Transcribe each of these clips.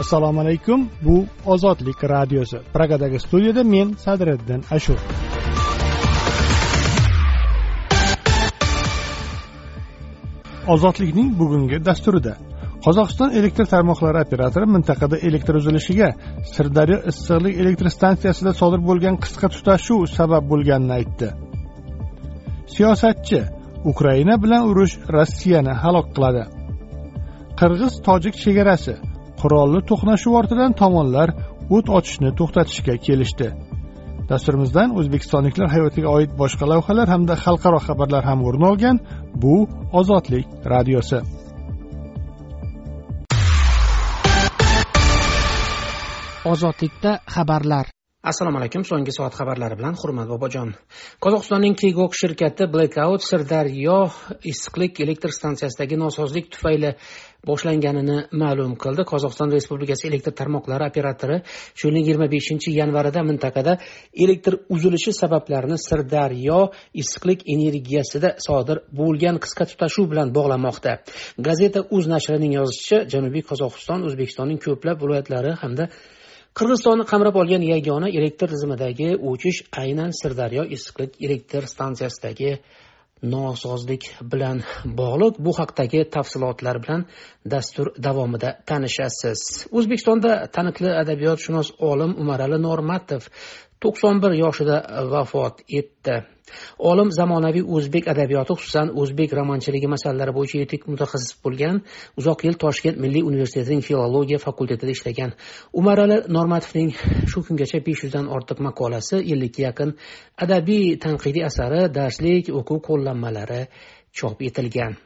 assalomu alaykum. Bu ozodlik radiosi. Pragadagi studiyada men sadriddin ashur. Ozodlikning bugungi dasturida qozog'iston elektr tarmoqlari operatori mintaqada elektr uzilishiga sirdaryo issiqlik elektr stansiyasida sodir bo'lgan qisqa tutashuv sabab bo'lganini aytdi. Siyosatchi ukraina bilan urush rossiyani halok qiladi. Qirg'iz tojik chegarasi qurolli to'qnashuv ortidan tomonlar o't ochishni to'xtatishga kelishdi. Dasturimizdan o'zbekistonliklar hayotiga oid boshqa lavhalar hamda xalqaro xabarlar ham o'rin olgan bu ozodlik radiosi. Ozodlikda xabarlar. Assalomu alaykum so'nggi soat xabarlari bilan hurmat bobojon. Qozog'istonning kigok shirkati blackout sirdaryo issiqlik elektr stansiyasidagi nosozlik tufayli boshlanganini ma'lum qildi. Qozog'iston respublikasi elektr tarmoqlari operatori shu yilning yigirma beshinchi yanvarida mintaqada elektr uzilishi sabablarini sirdaryo issiqlik energiyasida sodir bo'lgan qisqa tutashuv bilan bog'lamoqda. Gazeta uz nashrining yozishicha janubiy qozog'iston o'zbekistonning ko'plab viloyatlari hamda qirg'izistonni qamrab olgan yagona elektr tizimidagi o'chish aynan sirdaryo issiqlik elektr stansiyasidagi nosozlik bilan bog'liq. Bu haqdagi tafsilotlar bilan dastur davomida tanishasiz. O'zbekistonda taniqli adabiyotshunos olim umarali normatov to'qson bir yoshida vafot etdi. Olim zamonaviy o'zbek adabiyoti xususan o'zbek romanchiligi masalalari bo'yicha yetuk mutaxassis bo'lgan uzoq yil toshkent milliy universitetining filologiya fakultetida ishlagan. Umarali normatovning shu kungacha besh yuzdan ortiq maqolasi ellikka yaqin adabiy tanqidiy asari darslik o'quv qo'llanmalari chop etilgan.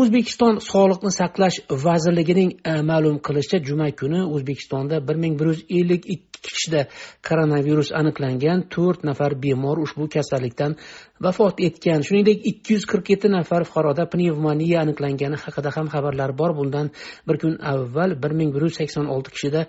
O'zbekiston sog'liqni saqlash vazirligining e, ma'lum qilishicha juma kuni o'zbekistonda bir ming bir yuz ellik ikki kishida koronavirus aniqlangan to'rt nafar bemor ushbu kasallikdan vafot etgan shuningdek ikki yuz qirq yetti nafar fuqaroda pnevmoniya aniqlangani haqida ham xabarlar bor. Bundan bir kun avval bir ming bir yuz sakson olti kishida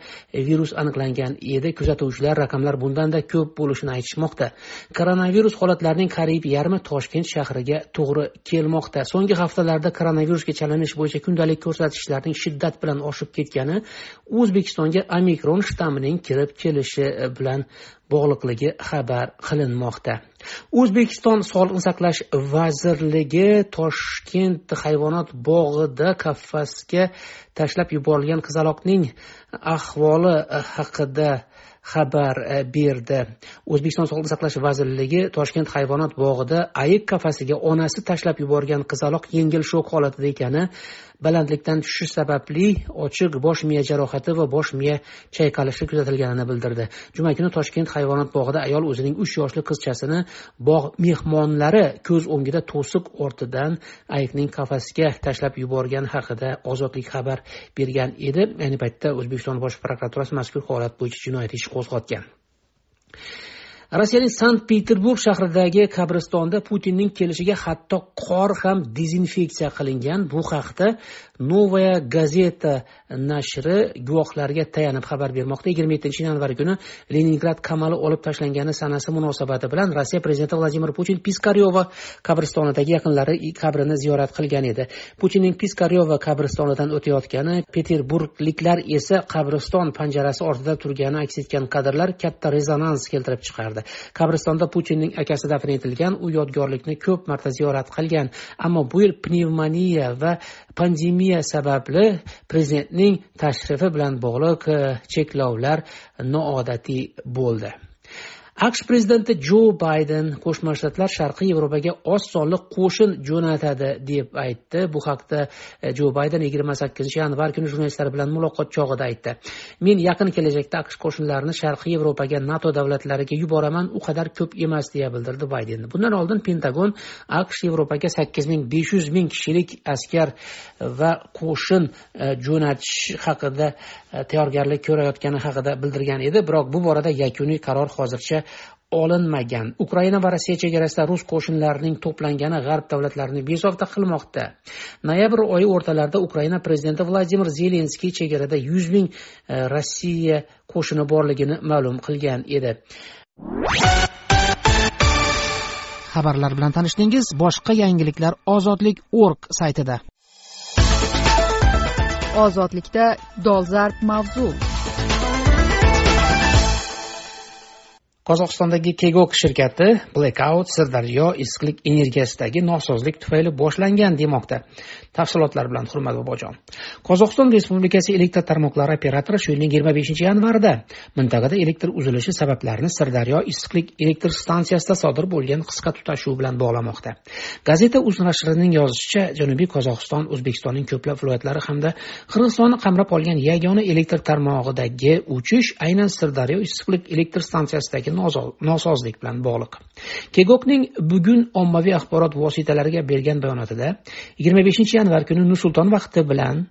virus aniqlangan edi. Kuzatuvchilar raqamlar bundanda ko'p bo'lishini aytishmoqda. Koronavirus holatlarining qariyb yarmi toshkent shahriga to'g'ri kelmoqda. So'nggi haftalarda koronavirusga chalinish bo'yicha kundalik ko'rsatkichlarning shiddat bilan oshib ketgani o'zbekistonga omikron shtammining kirib kelishi bilan bog'liqligi xabar qilinmoqda. O'zbekiston sog'liqni saqlash vazirligi toshkent hayvonot bog'ida qafasga tashlab yuborilgan qizaloqning ahvoli eh, haqida xabar eh, berdi. O'zbekiston sog'liqni saqlash vazirligi toshkent hayvonot bog'ida ayiq qafasiga onasi tashlab yuborgan qizaloq yengil shok holatida ekani balandlikdan tushishi sababli ochiq bosh miya jarohati va bosh miya chayqalishi kuzatilganini bildirdi. Juma kuni toshkent hayvonot bog'ida ayol o'zining uch yoshli qizchasini bog' mehmonlari ko'z o'ngida to'siq ortidan ayiqning qafasiga tashlab yuborgani haqida ozodlik xabar bergan edi. Ayni paytda o'zbekiston bosh prokuraturasi mazkur holat bo'yicha jinoyat ishi qo'zg'atgan. Rossiyaning sankt peterburg shahridagi qabristonda putinning kelishiga hatto qor ham dezinfeksiya qilingan. Bu haqda novaya gazeta nashri guvohlarga tayanib xabar bermoqda. yigirma yettinchi yanvar kuni leningrad kamali olib tashlangani sanasi munosabati bilan rossiya prezidenti vladimir putin piskaryova qabristonidagi yaqinlari qabrini ziyorat qilgan edi. Putinning piskaryova qabristonidan o'tayotgani peterburgliklar esa qabriston panjarasi ortida turgani aks etgan kadrlar katta rezonans keltirib chiqardi. Qabristonda putinning akasi dafn etilgan u yodgorlikni ko'p marta ziyorat qilgan. Ammo bu yil pnevmoniya va pandemiya sababli prezidentning tashrifi bilan bog'liq e, cheklovlar noodatiy bo'ldi. Aqsh prezidenti jo bayden qo'shma shtatlar sharqiy yevropaga oz sonli qo'shin jo'natadi deb aytdi. Bu haqda e, jo bayden yigirma sakkizinchi yanvar kuni jurnalistlar bilan muloqot chog'ida aytdi. Men yaqin kelajakda aqsh qo'shinlarini sharqiy yevropaga nato davlatlariga yuboraman u qadar ko'p emas deya bildirdi bayden. Bundan oldin pentagon aqsh yevropaga sakkiz ming besh yuz ming kishilik askar e, va qo'shin e, jo'natish haqida tayyorgarlik ko'rayotgani haqida bildirgan edi. Biroq bu borada yakuniy qaror hozircha olinmagan. Ukraina va rossiya chegarasida rus qo'shinlarining to'plangani g'arb davlatlarini bezovta qilmoqda. Noyabr oyi o'rtalarida ukraina prezidenti vladimir zelenskiy chegarada yuz ming e, rossiya qo'shini borligini ma'lum qilgan edi. Xabarlar bilan tanishdingiz boshqa yangiliklar ozodlik org saytida. Ozodlikda dolzarb mavzu. Qozog'istondagi kegok shirkati blackout sirdaryo issiqlik energiyasidagi nosozlik tufayli boshlangan demoqda. Tafsilotlar bilan hurmat bobojon. Qozog'iston respublikasi elektr tarmoqlari operatori shu yilning yigirma beshinchi yanvarida mintaqada elektr uzilishi sabablarini sirdaryo issiqlik elektr stansiyasida sodir bo'lgan qisqa tutashuv bilan bog'lamoqda. Gazeta uz nashrining yozishicha janubiy qozog'iston o'zbekistonning ko'plab viloyatlari hamda qirg'izistonni qamrab olgan yagona elektr tarmog'idagi o'chish aynan sirdaryo issiqlik elektr stansiyasidagi nosozlik bilan bog'liq. Kegokning bugun ommaviy axborot vositalariga bergan bayonotida yigirma beshinchi yanvar kuni nursulton vaqti bilan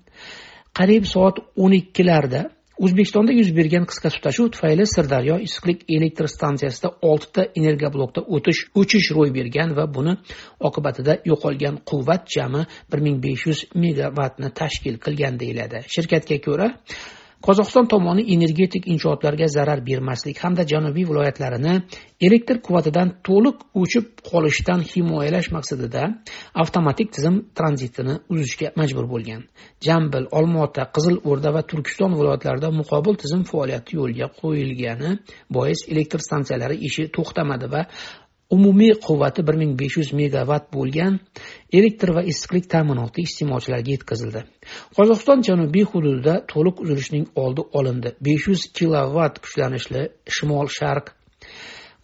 qariyb soat o'n ikkilarda o'zbekistonda yuz bergan qisqa tutashuv tufayli sirdaryo issiqlik elektr stansiyasida oltita energoblokda o'tish o'chish ro'y bergan va buni oqibatida yo'qolgan quvvat jami bir ming besh yuz megavatni tashkil qilgan deyiladi. Shirkatga ko'ra qozog'iston tomoni energetik inshootlarga zarar bermaslik hamda janubiy viloyatlarini elektr quvvatidan to'liq o'chib qolishdan himoyalash maqsadida avtomatik tizim tranzitini uzishga majbur bo'lgan. Jambil olmaota qizil o'rda va turkiston viloyatlarida muqobil tizim faoliyati yo'lga qo'yilgani bois elektr stansiyalari ishi to'xtamadi va umumiy quvvati bir ming besh yuz megavat bo'lgan elektr va issiqlik ta'minoti iste'molchilarga yetkazildi. Qozog'iston janubiy hududida to'liq uzilishning oldi olindi. besh yuz kilovatt kuchlanishli shimol sharq.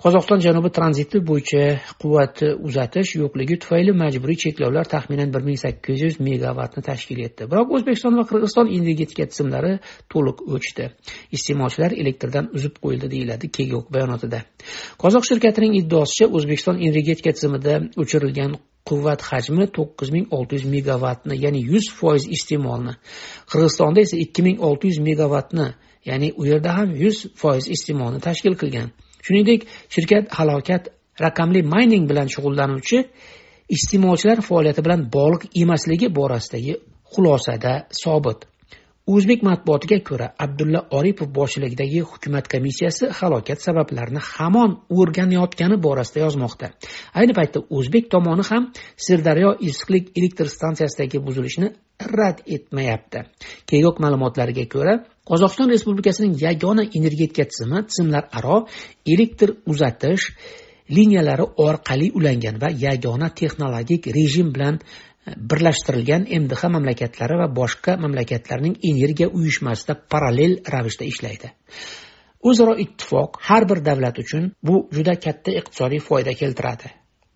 Qozog'iston janubi tranziti bo'yicha quvvati uzatish yo'qligi tufayli majburiy cheklovlar taxminan bir ming sakkiz yuz megavatni tashkil etdi. Biroq o'zbekiston va qirg'iziston energetika tizimlari to'liq o'chdi. Iste'molchilar elektrdan uzib qo'yildi deyiladi kegok bayonotida. Qozoq shirkatining iddaosicha o'zbekiston energetika tizimida o'chirilgan quvvat hajmi to'qqiz ming olti yuz megavatni ya'ni yuz foiz iste'molni. Qirg'izistonda esa ikki ming olti yuz megavatni ya'ni u yerda ham yuz foiz iste'molni tashkil qilgan. Shuningdek shirkat halokat raqamli mayning bilan shug'ullanuvchi iste'molchilar faoliyati bilan bog'liq emasligi borasidagi xulosada sobit. O'zbek matbuotiga ko'ra abdulla oripov boshchiligidagi hukumat komissiyasi halokat sabablarini hamon o'rganayotgani borasida yozmoqda. Ayni paytda o'zbek tomoni ham sirdaryo issiqlik elektr stansiyasidagi buzilishni rad etmayapti. Keyinroq ma'lumotlariga ko'ra qozog'iston respublikasining yagona energetika tizimi tizimlararo elektr uzatish liniyalari orqali ulangan va yagona texnologik rejim bilan birlashtirilgan mdh mamlakatlari va boshqa mamlakatlarning energiya uyushmasida parallel ravishda ishlaydi. O'zaro ittifoq har bir davlat uchun bu juda katta iqtisodiy foyda keltiradi.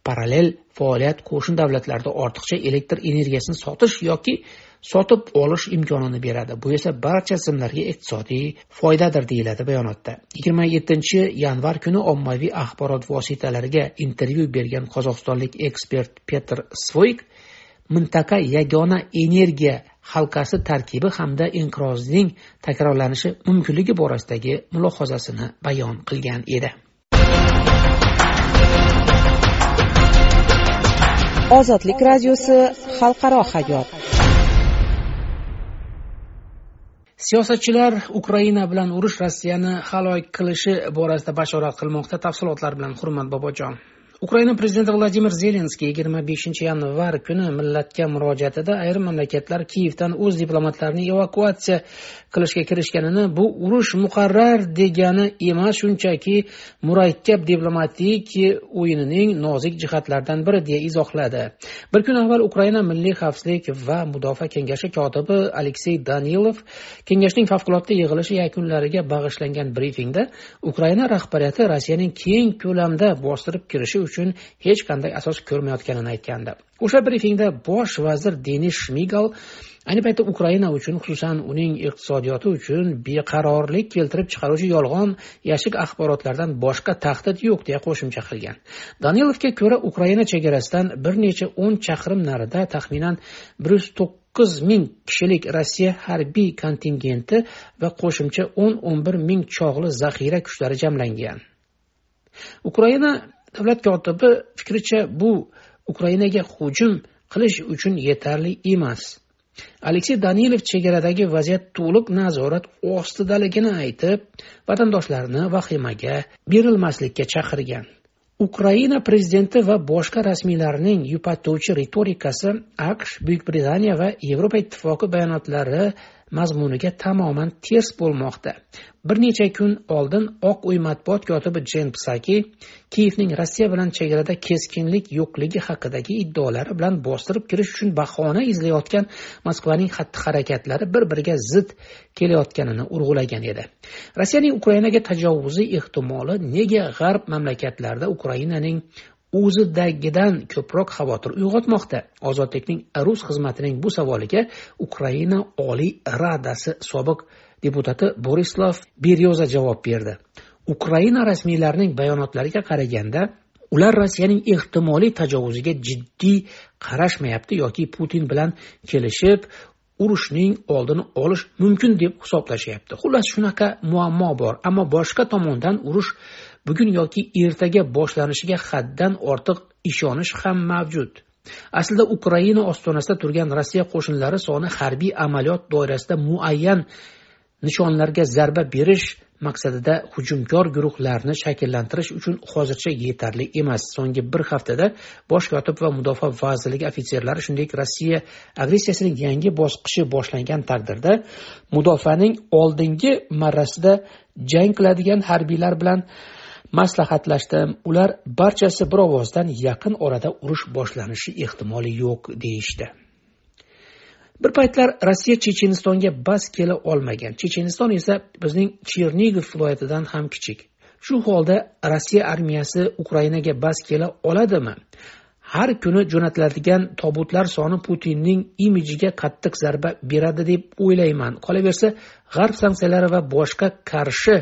Parallel faoliyat qo'shni davlatlarda ortiqcha elektr energiyasini sotish yoki sotib olish imkonini beradi. Bu esa barcha tizimlarga iqtisodiy foydadir deyiladi bayonotda. Yigirma yettinchi yanvar kuni ommaviy axborot vositalariga intervyu bergan qozog'istonlik ekspert petr svoyk mintaqa yagona energiya halqasi tarkibi hamda inqirozning takrorlanishi mumkinligi borasidagi mulohazasini bayon qilgan edi. Ozodlik radiosi xalqaro hayot. Siyosatchilar ukraina bilan urush rossiyani halok qilishi borasida bashorat qilmoqda tafsilotlar bilan hurmat bobojon ukraina prezidenti vladimir zelenskiy yigirma beshinchi yanvar kuni millatga murojaatida ayrim mamlakatlar kiyevdan o'z diplomatlarini evakuatsiya qilishga kirishganini bu urush muqarrar degani emas shunchaki murakkab diplomatik o'yinining nozik jihatlaridan biri deya izohladi. Bir kun avval ukraina milliy xavfsizlik va mudofaa kengashi kotibi aleksey danilov kengashning favqulodda yig'ilishi yakunlariga bag'ishlangan brifingda ukraina rahbariyati rossiyaning keng ko'lamda bostirib kirishi uchun hech qanday asos ko'rmayotganini aytgandi. O'sha brifingda bosh vazir denis shmigal ayni paytda ukraina uchun xususan uning iqtisodiyoti uchun beqarorlik keltirib chiqaruvchi yolg'on yashik axborotlardan boshqa tahdid yo'q deya qo'shimcha qilgan. Danilovga ko'ra ukraina chegarasidan bir necha o'n chaqirim narida taxminan bir yuz to'qqiz ming kishilik rossiya harbiy kontingenti va qo'shimcha o'n o'n bir ming chog'li zaxira kuchlari jamlangan. Ukraina davlat kotibi fikricha bu ukrainaga hujum qilish uchun yetarli emas. Aleksey danilov chegaradagi vaziyat to'liq nazorat ostidaligini aytib vatandoshlarni vahimaga berilmaslikka chaqirgan. Ukraina prezidenti va boshqa rasmiylarning yupatuvchi ritorikasi aqsh buyuk britaniya va yevropa ittifoqi bayonotlari mazmuniga tamoman ters bo'lmoqda. Bir necha kun oldin oq uy matbuot kotibi jen psaki kiyevning rossiya bilan chegarada keskinlik yo'qligi haqidagi iddaolari bilan bostirib kirish uchun bahona izlayotgan moskvaning xatti harakatlari bir biriga zid kelayotganini urg'ulagan edi. Rossiyaning ukrainaga tajovuzi ehtimoli nega g'arb mamlakatlarida ukrainaning o'zidagidan ko'proq xavotir uyg'otmoqda? Ozodlikning rus xizmatining bu savoliga ukraina oliy radasi sobiq deputati borislav beryoza javob berdi. Ukraina rasmiylarining bayonotlariga qaraganda ular rossiyaning ehtimoliy tajovuziga jiddiy qarashmayapti yoki putin bilan kelishib urushning oldini olish mumkin deb hisoblashyapti. Xullas shunaqa muammo bor ammo boshqa tomondan urush bugun yoki ertaga boshlanishiga haddan ortiq ishonish ham mavjud. Aslida ukraina ostonasida turgan rossiya qo'shinlari soni harbiy amaliyot doirasida muayyan nishonlarga zarba berish maqsadida hujumkor guruhlarni shakllantirish uchun hozircha yetarli emas. So'nggi bir haftada bosh kotib va mudofaa vazirligi ofitserlari shuningdek rossiya agressiyasining yangi bosqichi boshlangan taqdirda mudofaaning oldingi marrasida jang qiladigan harbiylar bilan maslahatlashdim. Ular barchasi bir ovozdan yaqin orada urush boshlanishi ehtimoli yo'q deyishdi. Bir paytlar rossiya chechenistonga bas kela olmagan. Checheniston esa bizning chernigov viloyatidan ham kichik. Shu holda rossiya armiyasi ukrainaga bas kela oladimi? Har kuni jo'natiladigan tobutlar soni putinning imijiga qattiq zarba beradi deb o'ylayman. Qolaversa g'arb sanksiyalari va boshqa qarshi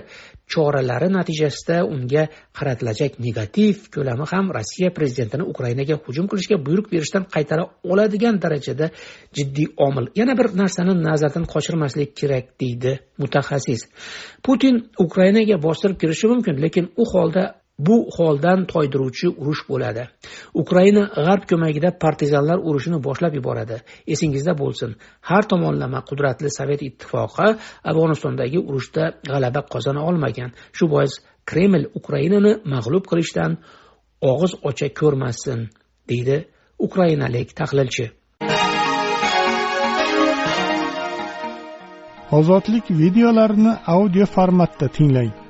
choralari natijasida unga qaratilajak negativ ko'lami ham rossiya prezidentini ukrainaga hujum qilishga buyruq berishdan qaytara oladigan darajada jiddiy omil. Yana bir narsani nazardan qochirmaslik kerak deydi mutaxassis. Putin ukrainaga bostirib kirishi mumkin lekin u holda bu holdan toydiruvchi urush bo'ladi. Ukraina g'arb ko'magida partizanlar urushini boshlab yuboradi. Esingizda bo'lsin har tomonlama qudratli sovet ittifoqi afg'onistondagi urushda g'alaba qozona olmagan. Shu bois kreml ukrainani mag'lub qilishdan og'iz ocha ko'rmasin deydi ukrainalik tahlilchi. Ozodlik videolarini audio formatda tinglang.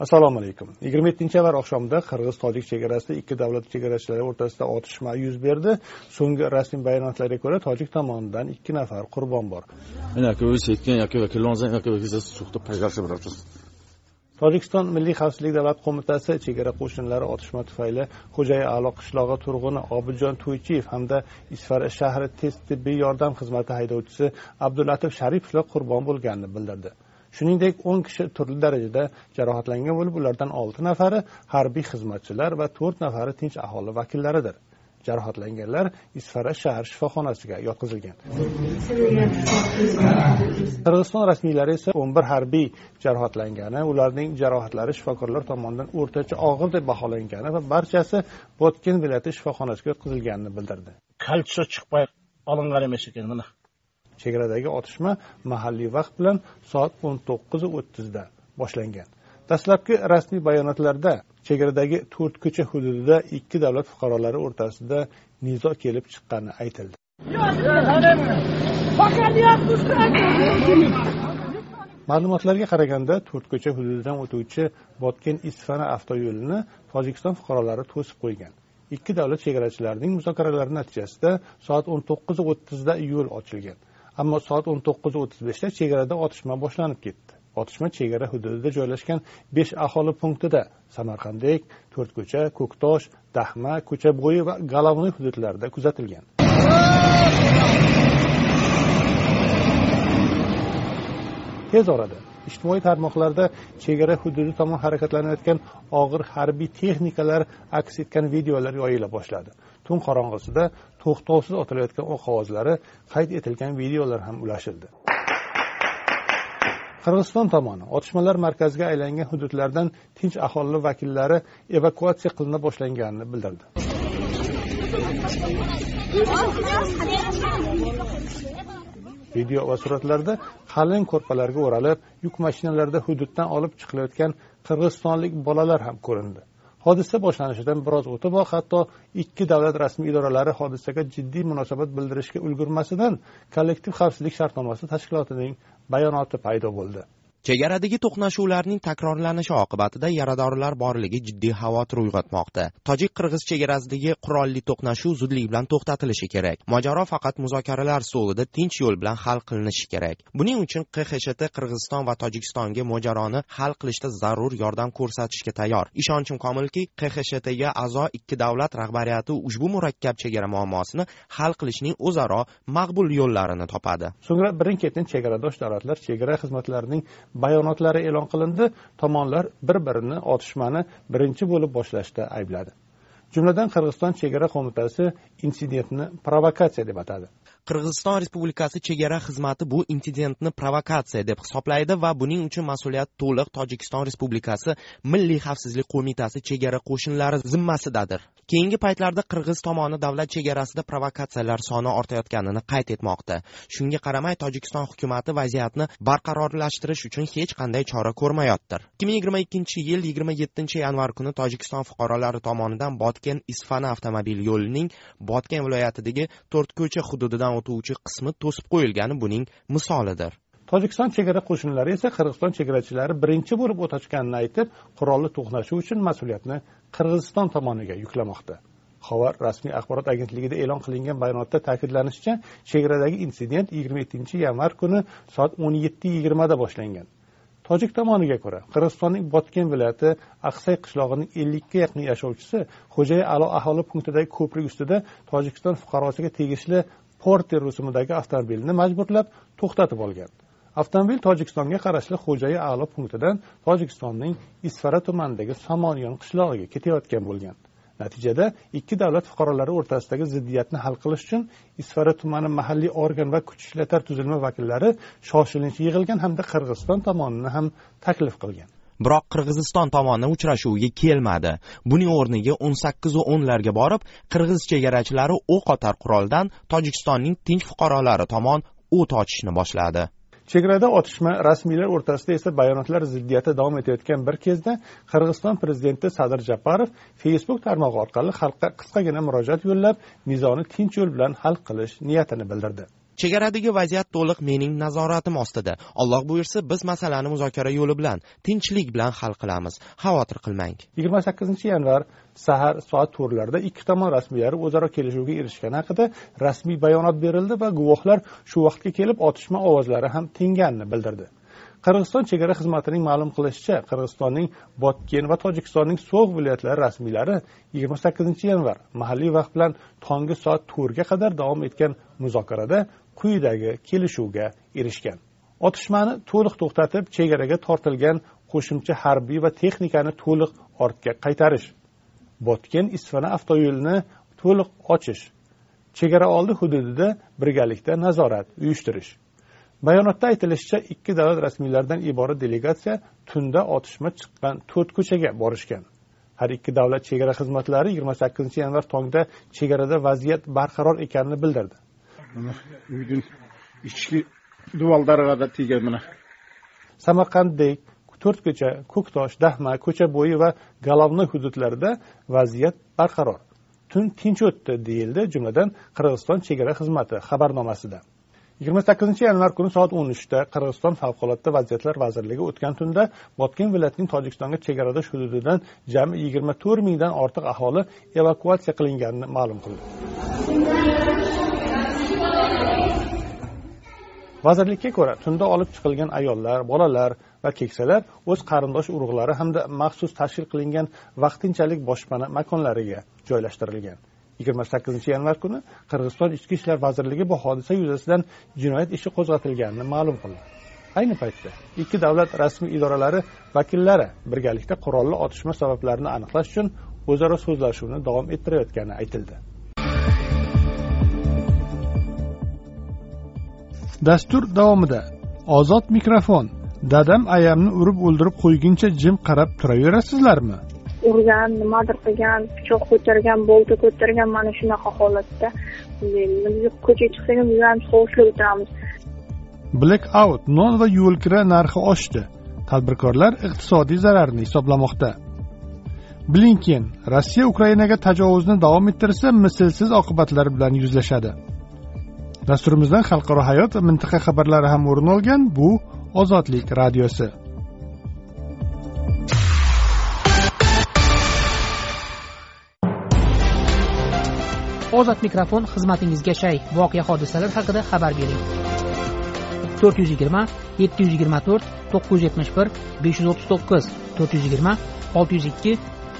Assalomu alaykum. Yigirma yettinchi yanvar oqshomida qirg'iz tojik chegarasida ikki davlat chegarachilari o'rtasida otishma yuz berdi. So'nggi rasmiy bayonotlarga ko'ra tojik tomonidan ikki nafar qurbon bor. Tojikiston milliy xavfsizlik davlat qo'mitasi chegara qo'shinlari otishma tufayli xo'jayi alo qishlog'i turg'uni obidjon to'ychiyev hamda isfara shahri tez tibbiy yordam xizmati haydovchisi abdulatif sharipovlar qurbon bo'lganini bildirdi shuningdek o'n kishi turli darajada jarohatlangan bo'lib ulardan olti nafari harbiy xizmatchilar va to'rt nafari tinch aholi vakillaridir. Jarohatlanganlar isfara shahar shifoxonasiga yotqizilgan. Qirg'iziston rasmiylari esa o'n bir harbiy jarohatlangani ularning jarohatlari shifokorlar tomonidan o'rtacha og'ir deb baholangani va barchasi botken viloyati shifoxonasiga yotqizilganini bildirdi. Kalcho chiqmay olingan emas ekan mana. Chegaradagi otishma mahalliy vaqt bilan soat o'n to'qqiz o'ttizda boshlangan. Dastlabki rasmiy bayonotlarda chegaradagi to'rt ko'cha hududida ikki davlat fuqarolari o'rtasida nizo kelib chiqqani aytildi. Ma'lumotlarga qaraganda to'rtko'cha hududidan o'tuvchi botken isfana avtoyo'lini tojikiston fuqarolari to'sib qo'ygan. Ikki davlat chegarachilarining muzokaralari natijasida soat o'n to'qqiz o'ttizda yo'l ochilgan. Ammo soat o'n to'qqiz o'ttiz beshda chegarada otishma boshlanib ketdi. Otishma chegara hududida joylashgan besh aholi punktida samarqanddek to'rtko'cha ko'ktosh dahma ko'cha bo'yi va головной hududlarida kuzatilgan. Tez orada ijtimoiy tarmoqlarda chegara hududi tomon harakatlanayotgan og'ir harbiy texnikalar aks etgan videolar yoyila boshladi. Tun qorong'isida to'xtovsiz otilayotgan o'q ovozlari qayd etilgan videolar ham ulashildi. Qirg'iziston tomoni otishmalar markaziga aylangan hududlardan tinch aholi vakillari evakuatsiya qilina boshlanganini bildirdi. Video va suratlarda qalin ko'rpalarga o'ralib yuk mashinalarida hududdan olib chiqilayotgan qirg'izistonlik bolalar ham ko'rindi. Hodisa boshlanishidan biroz o'tiboq hatto ikki davlat rasmiy idoralari hodisaga jiddiy munosabat bildirishga ulgurmasidan kollektiv xavfsizlik shartnomasi tashkilotining bayonoti paydo bo'ldi. Chegaradagi to'qnashuvlarning takrorlanishi oqibatida yaradorlar borligi jiddiy xavotir uyg'otmoqda. Tojik qirg'iz chegarasidagi qurolli to'qnashuv zudlik bilan to'xtatilishi kerak. Mojaro faqat muzokaralar stolida tinch yo'l bilan hal qilinishi kerak. Buning uchun qxsht qirg'iziston va tojikistonga mojaroni hal qilishda zarur yordam ko'rsatishga tayyor. Ishonchim komilki qxshtga a'zo ikki davlat rahbariyati ushbu murakkab chegara muammosini hal qilishning o'zaro maqbul yo'llarini topadi. So'ngra birin ketin chegaradosh davlatlar chegara xizmatlarining bayonotlari e'lon qilindi. Tomonlar bir birini otishmani birinchi bo'lib boshlashda aybladi. Jumladan qirg'iziston chegara qo'mitasi insidentni provokatsiya deb atadi. Qirg'iziston respublikasi chegara xizmati bu intidentni provokatsiya deb hisoblaydi va buning uchun mas'uliyat to'liq tojikiston respublikasi milliy xavfsizlik qo'mitasi chegara qo'shinlari zimmasidadir. Keyingi paytlarda qirg'iz tomoni davlat chegarasida provokatsiyalar soni ortayotganini qayd etmoqda. Shunga qaramay tojikiston hukumati vaziyatni barqarorlashtirish uchun hech qanday chora ko'rmayotdir ikki ming yigirma ikkinchi yil yigirma yettinchi yanvar kuni tojikiston fuqarolari tomonidan botken isfana avtomobil yo'lining botken viloyatidagi to'rtko'cha hududidan o'tuvchi qismi to'sib qo'yilgani buning misolidir. Tojikiston chegara qo'shinlari esa qirg'iziston chegarachilari birinchi bo'lib o't ochganini aytib qurolli to'qnashuv uchun mas'uliyatni qirg'iziston tomoniga yuklamoqda. Xabar rasmiy axborot agentligida e'lon qilingan bayonotda ta'kidlanishicha chegaradagi insident yigirma yettinchi yanvar kuni soat o'n yetti yigirmada boshlangan. Tojik tomoniga ko'ra qirg'izistonning botken viloyati aqsay qishlog'ining ellikka yaqin yashovchisi xo'jay alo aholi punktidagi ko'prik ustida tojikiston fuqarosiga tegishli porter rusumidagi avtomobilni majburlab to'xtatib olgan. Avtomobil tojikistonga qarashli xo'jayi a'lo punktidan tojikistonning isfara tumanidagi somonyon qishlog'iga ketayotgan bo'lgan. Natijada ikki davlat fuqarolari o'rtasidagi ziddiyatni hal qilish uchun isfara tumani mahalliy organ va kuch ishlatar tuzilma vakillari shoshilinch yig'ilgan hamda qirg'iziston tomonini ham taklif qilgan. Biroq qirg'iziston tomoni uchrashuvga kelmadi. Buning o'rniga o'n sakkizu o'nlarga borib qirg'iz chegarachilari o'q otar quroldan tojikistonning tinch fuqarolari tomon o't ochishni boshladi. Chegarada otishma rasmiylar o'rtasida esa bayonotlar ziddiyati davom etayotgan bir kezda qirg'iziston prezidenti sadir japarov facebook tarmog'i orqali xalqqa qisqagina murojaat yo'llab nizoni tinch yo'l bilan hal qilish niyatini bildirdi. Chegaradagi vaziyat to'liq mening nazoratim ostida. Alloh buyursa biz masalani muzokara yo'li bilan tinchlik bilan hal qilamiz. Xavotir qilmang. Yigirma sakkizinchi yanvar sahar soat to'rtlarda ikki tomon rasmiylari o'zaro kelishuvga erishgani haqida rasmiy bayonot berildi va guvohlar shu vaqtga kelib otishma ovozlari ham tinganini bildirdi. Qirg'iziston chegara xizmatining ma'lum qilishicha qirg'izistonning botken va tojikistonning so'g' viloyatlari rasmiylari yigirma sakkizinchi yanvar mahalliy vaqt bilan tongi soat to'rtga qadar davom etgan muzokarada quyidagi kelishuvga erishgan. Otishmani to'liq to'xtatib chegaraga tortilgan qo'shimcha harbiy va texnikani to'liq ortga qaytarish. Botken isfana avtoyo'lini to'liq ochish. Chegara oldi hududida birgalikda nazorat uyushtirish. Bayonotda aytilishicha ikki davlat rasmiylaridan iborat delegatsiya tunda otishma chiqqan to'rt ko'chaga borishgan. Har ikki davlat chegara xizmatlari yigirma sakkizinchi yanvar tongda chegarada vaziyat barqaror ekanini bildirdi. Mana uyning ichki duvallariga da tegan mana. Samarqanddek to'rtko'cha ko'ktosh dahma ko'cha bo'yi va golovnoy hududlarida vaziyat barqaror. Tun tinch o'tdi deyildi jumladan qirg'iziston chegara xizmati xabarnomasida. Yigirma sakkizinchi yanvar kuni soat o'n uchda qirg'iziston favqulodda vaziyatlar vazirligi o'tgan tunda botken viloyatining tojikistonga chegaradosh hududidan jami yigirma to'rt mingdan ortiq aholi evakuatsiya qilinganini ma'lum qildi. Vazirlikka ko'ra tunda olib chiqilgan ayollar bolalar va keksalar o'z qarindosh urug'lari hamda maxsus tashkil qilingan vaqtinchalik boshpana makonlariga joylashtirilgan. Yigirma sakkizinchi yanvar kuni qirg'iziston ichki ishlar vazirligi bu hodisa yuzasidan jinoyat ishi qo'zg'atilganini ma'lum qildi. Ayni paytda ikki davlat rasmiy idoralari vakillari birgalikda qurolli otishma sabablarini aniqlash uchun o'zaro so'zlashuvni davom ettirayotgani aytildi. Dastur davomida ozod mikrofon. Dadam ayamni urib o'ldirib qo'yguncha jim qarab turaverasizlarmi? Urgan nimadir qilgan pichoq ko'targan bolta ko'targan mana shunaqa holatda. Ko'chaga chiqsak ham xovuchlab o'tiramiz. Black out non va yo'lkira narxi oshdi. Tadbirkorlar iqtisodiy zararni hisoblamoqda. Blinken rossiya ukrainaga tajovuzni davom ettirsa mislsiz oqibatlar bilan yuzlashadi dasturimizdan xalqaro hayot va mintaqa xabarlari ham o'rin olgan bu ozodlik radiosi. Ozod mikrofon xizmatingizga shay. Voqea hodisalar haqida xabar bering. to'rt yuz yigirma yetti yuz yigirma to'rt to'qqiz yuz yetmish bir besh yuz o'ttiz to'qqiz to'rt yuz yigirma olti yuz ikki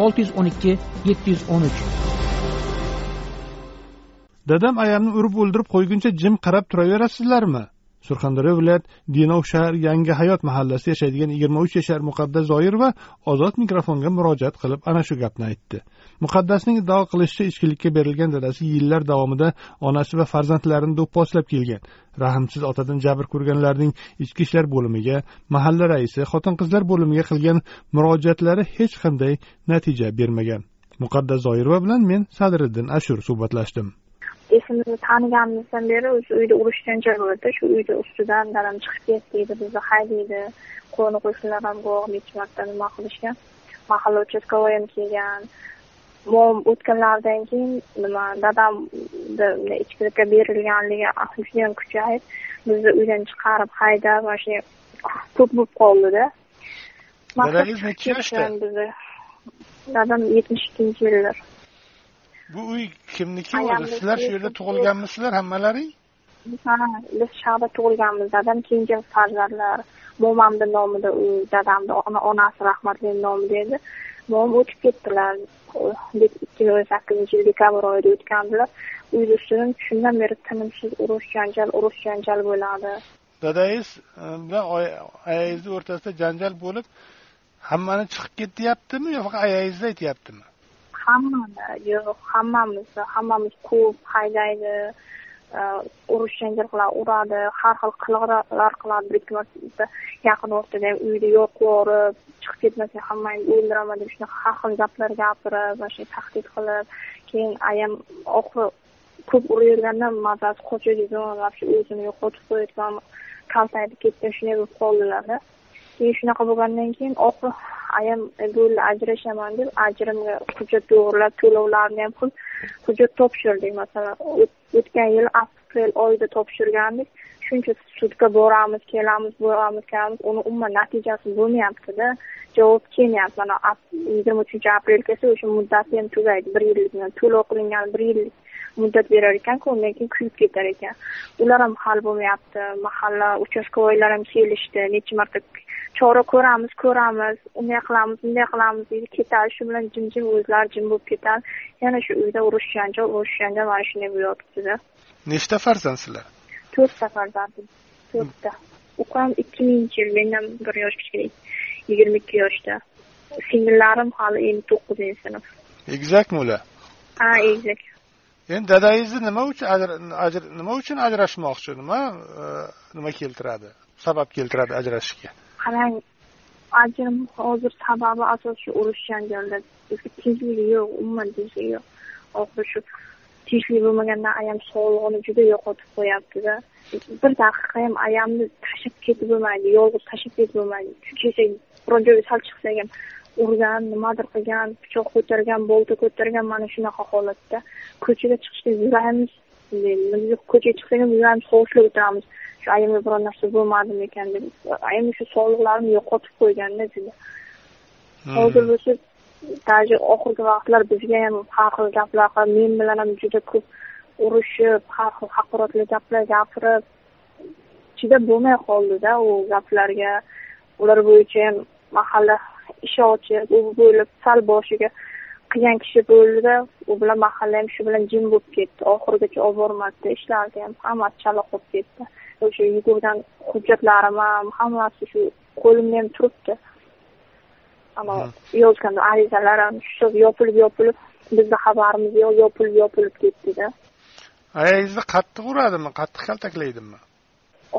olti yuz o'n ikki yetti yuz o'n uch. Dadam ayamni urib o'ldirib qo'yguncha jim qarab turaverasizlarmi? Surxondaryo viloyat denov shahar yangi hayot mahallasida yashaydigan yigirma uch yashar muqaddas zoirova ozod mikrofonga murojaat qilib ana shu gapni aytdi. Muqaddasning iddao qilishicha ichkilikka berilgan dadasi yillar davomida onasi va farzandlarini do'pposlab kelgan. Rahmsiz otadan jabr ko'rganlarning ichki ishlar bo'limiga mahalla raisi xotin qizlar bo'limiga qilgan murojaatlari hech qanday natija bermagan. Muqaddas zoirova bilan men sadriddin ashur suhbatlashdim. Esimni taniganimizdan beri o'sha uyda urush janjal bo'ladi shu uyda ustidan dadam chiqib ket deydi bizni haydaydi qo'ni qo'shnilar ham guvoh necha marta nima qilishgan? Mahalla uchastkovoy ham kelgan. Mom o'tganlaridan keyin nima dadamni ichkilikka berilganligi judayam kuchayib bizni uydan chiqarib haydab mana shunday ko'p bo'lib qoldida dadangiz necha yoshda? dadam yetmish ikkinchi yillar bu uy kimniki o'zi sizlar shu yerda tug'ilganmisizlar hammalaring? Ha biz shu yoqda tug'ilganmiz dadam kenja farzandlar mo'mamni nomida uy dadamni onasi rahmatli nomida edi. Mo'm o'tib ketdilar ikki ming o'n sakkizinchi yil dekabr oyida o'tgandilar. Uyni ustidan shundan beri tinimsiz urush janjal urush janjal bo'ladi. Dadangiz bilan ayangizni o'rtasida janjal bo'lib hammani chiqib ket deyaptimi yo faqat ayangizni aytyaptimi hammani yo'q hammamizni hammamiz ko'p haydaydi e, urush janjal qiladi uradi har xil qiliqlar qiladi bir marta yaqin o'rtada ham uyni yo'q chiqib ketmasa hammangni o'ldiraman deb shunaqa har xil gaplar gapirib mana shu tahdid qilib keyin ayam oxiri ko'p uravergandan mazasi qochadigan вообще o'zini yo'qotib qo'yayotgan kaltayib ketgan shunday bo'lib qoldilarda. Keyin shunaqa bo'lgandan keyin oxiri ayam e, bo'ldi ajrashaman deb ajrimga hujjat to'g'irlab to'lovlarni ham qilib hujjat topshirdik masalan o'tgan yil aprel oyida topshirgandik shuncha sudga boramiz kelamiz boramiz kelamiz uni umuman natijasi bo'lmayaptida javob kelmayapti mana yigirma uchinchi aprel kelsa o'sha muddati ham tugaydi bir yillik to'lov qilingan bir yillik muddat berar ekanku undan keyin kuyib ketar ekan. Ular ham hal bo'lmayapti mahalla uchastkovoylar ham kelishdi necha marta chora ko'ramiz ko'ramiz unday qilamiz bunday qilamiz deydi. Ketadi shu bilan jim jim o'zlari jim bo'lib ketadi yana shu uyda urush janjal urush janjal mana shunday bo'lib yotibdida nechta farzandsizlar to'rtta farzandim to'rtta. Ukam ikki minginchi yil mendan bir yosh kichkina yigirma ikki yoshda. Singillarim hali endi to'qqizinchi sinf. Egizakmi ular? Ha egizak. Endi dadangizni nima uchun nima uchun ajrashmoqchi nima nima keltiradi sabab keltiradi ajrashishga qarang ajrim hozir sababi asosiy urush janjalda bizga tinchlik yo'q umuman tinchlik yo'q. Oxiri shu tinchlik bo'lmagandan ayam sog'lig'ini juda yo'qotib qo'yaptida bir daqiqa ham ayamni tashlab ketib bo'lmaydi yolg'iz tashlab ketib bo'lmaydi. Kecha biron joyga sal chiqsak ham urgan nimadir qilgan pichoq ko'targan bolta ko'targan mana shunaqa holatda ko'chaga chiqishga yuramiz. Ko'chaga chiqsak ham yuramiz hovuchlab o'tiramiz. Shu ayamga biror narsa bo'lmadimi ekan deb ayam shu sog'liqlarini yo'qotib qo'yganda juda. Hozir bo'lsa даже oxirgi vaqtlar bizga ham har xil gaplar qilib men bilan ham juda ko'p urushib har xil haqoratli gaplar gapirib chidab bo'lmay qoldida u gaplarga. Ular bo'yicha ham mahalla ish ochib u bo'lib sal boshiga qilgan kishi bo'ldida u bilan mahalla ham shu bilan jim bo'lib ketdi. Oxirigacha olib bormadida ishlarni ham hammasi chala qolib ketdi o'sha yugurgan hujjatlarim ham hammasi shu qo'limda ham turibdi ana yozgan arizalar ham shu yopilib yopilib bizni xabarimiz yo'q yopilib yopilib ketdida. Ayangizni qattiq uradimi? Qattiq kaltaklaydimi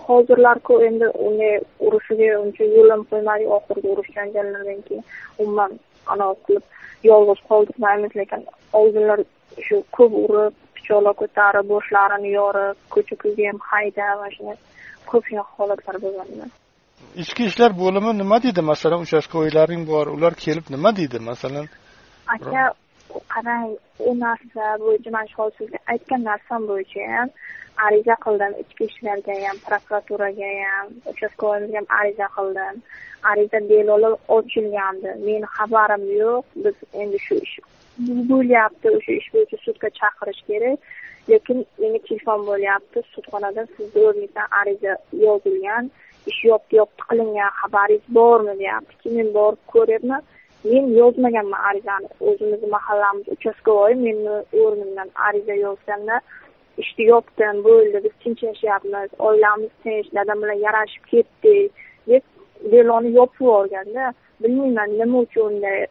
hozirlarku endi unday urushiga uncha yo'l ham qo'ymadik oxirgi urush janjallardan keyin umuman anaqa qilib yolg'iz qoldirmaymiz lekin oldinlar shu ko'p urib quchoqlab ko'tarib boshlarini yorib ko'cha ko'yga ham haydab mana shunday ko'pgina holatlar bo'lgan ichki ishlar bo'limi nima deydi? Masalan uchastkavoylaring bor ular kelib nima deydi? Masalan aka qarang u narsa bo'yicha mana shu hozir sizga aytgan narsam bo'yicha ham ariza qildim. Ichki ishlarga ham prokuraturaga ham uchastkovoyimizga ham ariza qildim. Ariza delilar ochilgandi. Meni xabarim yo'q. Biz endi shu ish bo'lyapti o'sha ish bo'yicha sudga chaqirish kerak. Lekin menga telefon bo'lyapti. Sudxonadan sizni o'rningizdan ariza yozilgan ish yopdi yopdi qilingan xabaringiz bormi deyapti men borib ko'ryapman. Men yozmaganman arizani. O'zimizni mahallamiz uchastkovoy meni o'rnimdan ariza yozganda ishni yopdim bo'ldi biz tinch yashayapmiz oilamiz tinch dadam bilan yarashib ketdik deb deloni yopib yuborganda bilmayman nima uchun unday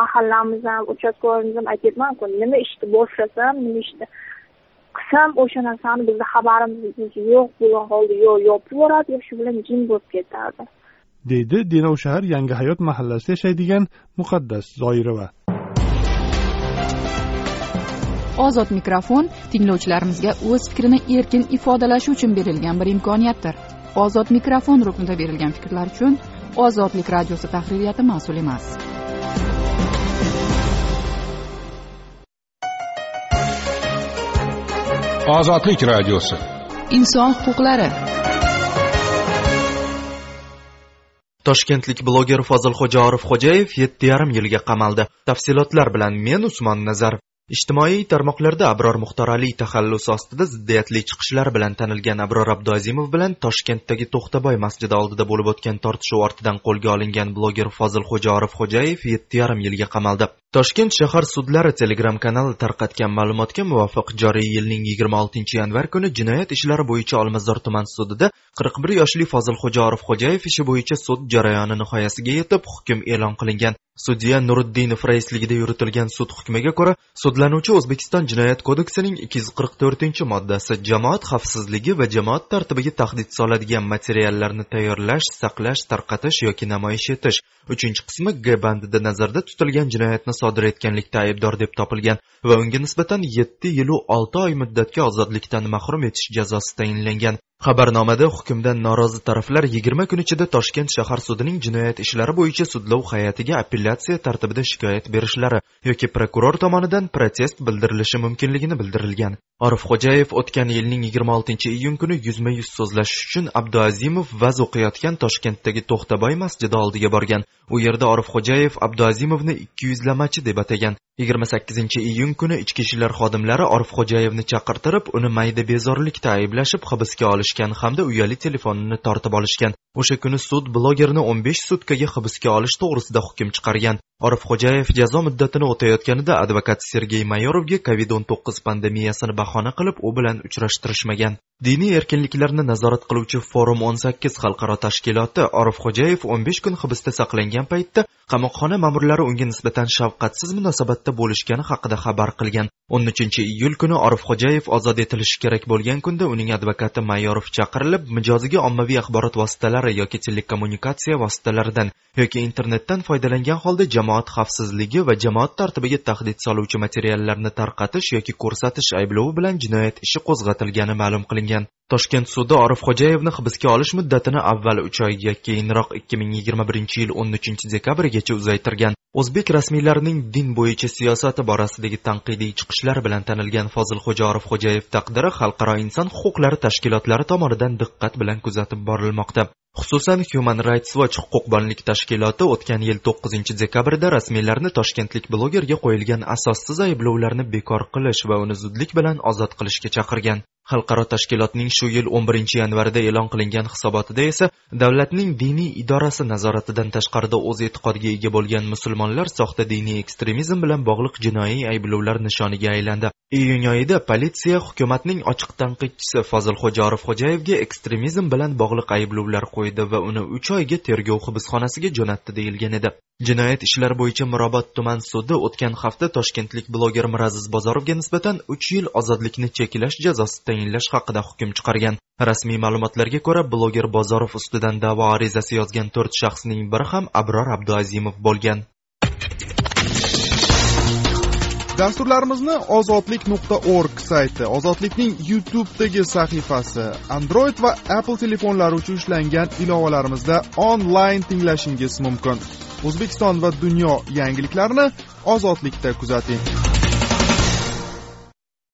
mahallamiz ham uchastkovoyimiz ham aytyapmanku nima ishni boshlasam nima ishni qilsam o'sha narsani bizni xabarimiz yo'q bo'lgan holda yo yopib yuboradi yo shu bilan jim bo'lib ketadi deydi shahar yangi hayot mahallasida yashaydigan muqaddas zoirova. Ozod mikrofon tinglovchilarimizga o'z fikrini erkin ifodalashi uchun berilgan bir imkoniyatdir. Ozod mikrofon ruknida berilgan fikrlar uchun ozodlik radiosi tahririyati mas'ul emas ozodlik radiosi inson huquqlari. Toshkentlik bloger fozilxo'ja orifxo'jayev yetti yarim yilga qamaldi. Tafsilotlar bilan men usmon nazarov ijtimoiy tarmoqlarda abror muxtorali taxallusi ostida ziddiyatli chiqishlar bilan tanilgan abror abduazimov bilan toshkentdagi to'xtaboy masjidi oldida bo'lib o'tgan tortishuv ortidan qo'lga olingan bloger fozilxo'ja orifxo'jayev yetti yarim yilga qamaldi. Toshkent shahar sudlari telegram kanali tarqatgan ma'lumotga muvofiq joriy yilning yigirma oltinchi yanvar kuni jinoyat ishlari bo'yicha olmazor tuman sudida qirq bir yoshli fozilxo'ja orifxo'jayev ishi bo'yicha sud jarayoni nihoyasiga yetib hukm e'lon qilingan. Sudya nuriddinov raisligida yuritilgan sud hukmiga ko'ra sudlanuvchi o'zbekiston jinoyat kodeksining ikki yuz qirq to'rtinchi moddasi jamoat xavfsizligi va jamoat tartibiga tahdid soladigan materiallarni tayyorlash saqlash tarqatish yoki namoyish etish. Uchinchi qismi g bandida nazarda tutilgan jinoyatni sodir etganlikda aybdor deb topilgan va unga nisbatan yetti yilu olti oy muddatga ozodlikdan mahrum etish jazosi tayinlangan. Xabarnomada hukmdan norozi taraflar yigirma kun ichida toshkent shahar sudining jinoyat ishlari bo'yicha sudlov hay'atiga apellyatsiya tartibida shikoyat berishlari yoki prokuror tomonidan protest bildirilishi mumkinligini bildirilgan. Orifxo'jayev o'tgan yilning yigirma oltinchi iyun kuni yuzma yuz so'zlashish uchun abduazimov vaz o'qiyotgan toshkentdagi to'xtaboy masjidi oldiga borgan. U yerda orifxo'jayev abduazimovni ikki yuzlamachi deb atagan. Yigirma sakkizinchi iyun kuni ichki ishlar xodimlari orifxo'jayevni chaqirtirib uni mayda bezorilikda ayblashib hibsga olishgan hamda uyali telefonini tortib olishgan. O'sha kuni sud blogerni o'n besh sutkaga hibsga olish to'g'risida hukm chiqargan. Orifxo'jayev jazo muddatini o'tayotganida advokat sergey mayorovga covid o'n to'qqiz pandemiyasini bahona qilib u bilan uchrashtirishmagan. Diniy erkinliklarni nazorat qiluvchi forum o'n sakkiz xalqaro tashkiloti orifxo'jayev o'n besh kun hibsda saqlangan paytda qamoqxona ma'murlari unga nisbatan shafqatsiz munosabatda bo'lishgani haqida xabar qilgan. O'n uchinchi iyul kuni orifxo'jayev ozod etilishi kerak bo'lgan kunda uning advokati mayorov chaqirilib mijoziga ommaviy axborot vositalari yoki telekommunikatsiya vositalaridan yoki internetdan foydalangan holda jamoat xavfsizligi va jamoat tartibiga tahdid soluvchi materiallarni tarqatish yoki ko'rsatish ayblovi bilan jinoyat ishi qo'zg'atilgani ma'lum qilingan. Toshkent sudi orifxo'jayevni hibsga olish muddatini avval uch oyga keyinroq ikki ming yigirma birinchi yil o'n uchinchi dekabrgacha uzaytirgan. O'zbek rasmiylarining din bo'yicha siyosati borasidagi tanqidiy chiqishlar bilan tanilgan fozilxo'ja orifxo'jayev taqdiri xalqaro inson huquqlari tashkilotlari tomonidan diqqat bilan kuzatib borilmoqda. Xususan human rights watch huquqbonlik tashkiloti o'tgan yil to'qqizinchi dekabrda rasmiylarni toshkentlik blogerga qo'yilgan asossiz ayblovlarni bekor qilish va uni zudlik bilan ozod qilishga chaqirgan. Xalqaro tashkilotning shu yil 11 yanvarda e'lon qilingan hisobotida esa davlatning diniy idorasi nazoratidan tashqarida o'z e'tiqodiga ega bo'lgan musulmonlar soxta diniy ekstremizm bilan bog'liq jinoiy ayblovlar nishoniga aylandi. Iyun oyida politsiya hukumatning ochiq tanqidchisi fozilxo'ja orifxo'jayevga ekstremizm bilan bog'liq ayblovlar qo'ydi va uni uch oyga tergov hibsxonasiga jo'natdi deyilgan edi. Jinoyat ishlari bo'yicha mirobod tuman sudi o'tgan hafta toshkentlik bloger miraziz bozorovga nisbatan uch yil ozodlikni cheklash jazosi tayinlash haqida hukm chiqargan. Rasmiy ma'lumotlarga ko'ra bloger bozorov ustidan da'vo arizasi yozgan to'rt shaxsning biri ham abror abduazimov bo'lgan. Dasturlarimizni ozodlik nuqta org sayti ozodlikning youtubedagi sahifasi android va apple telefonlari uchun ishlangan ilovalarimizda onlayn tinglashingiz mumkin. O'zbekiston va dunyo yangiliklarini ozodlikda kuzating.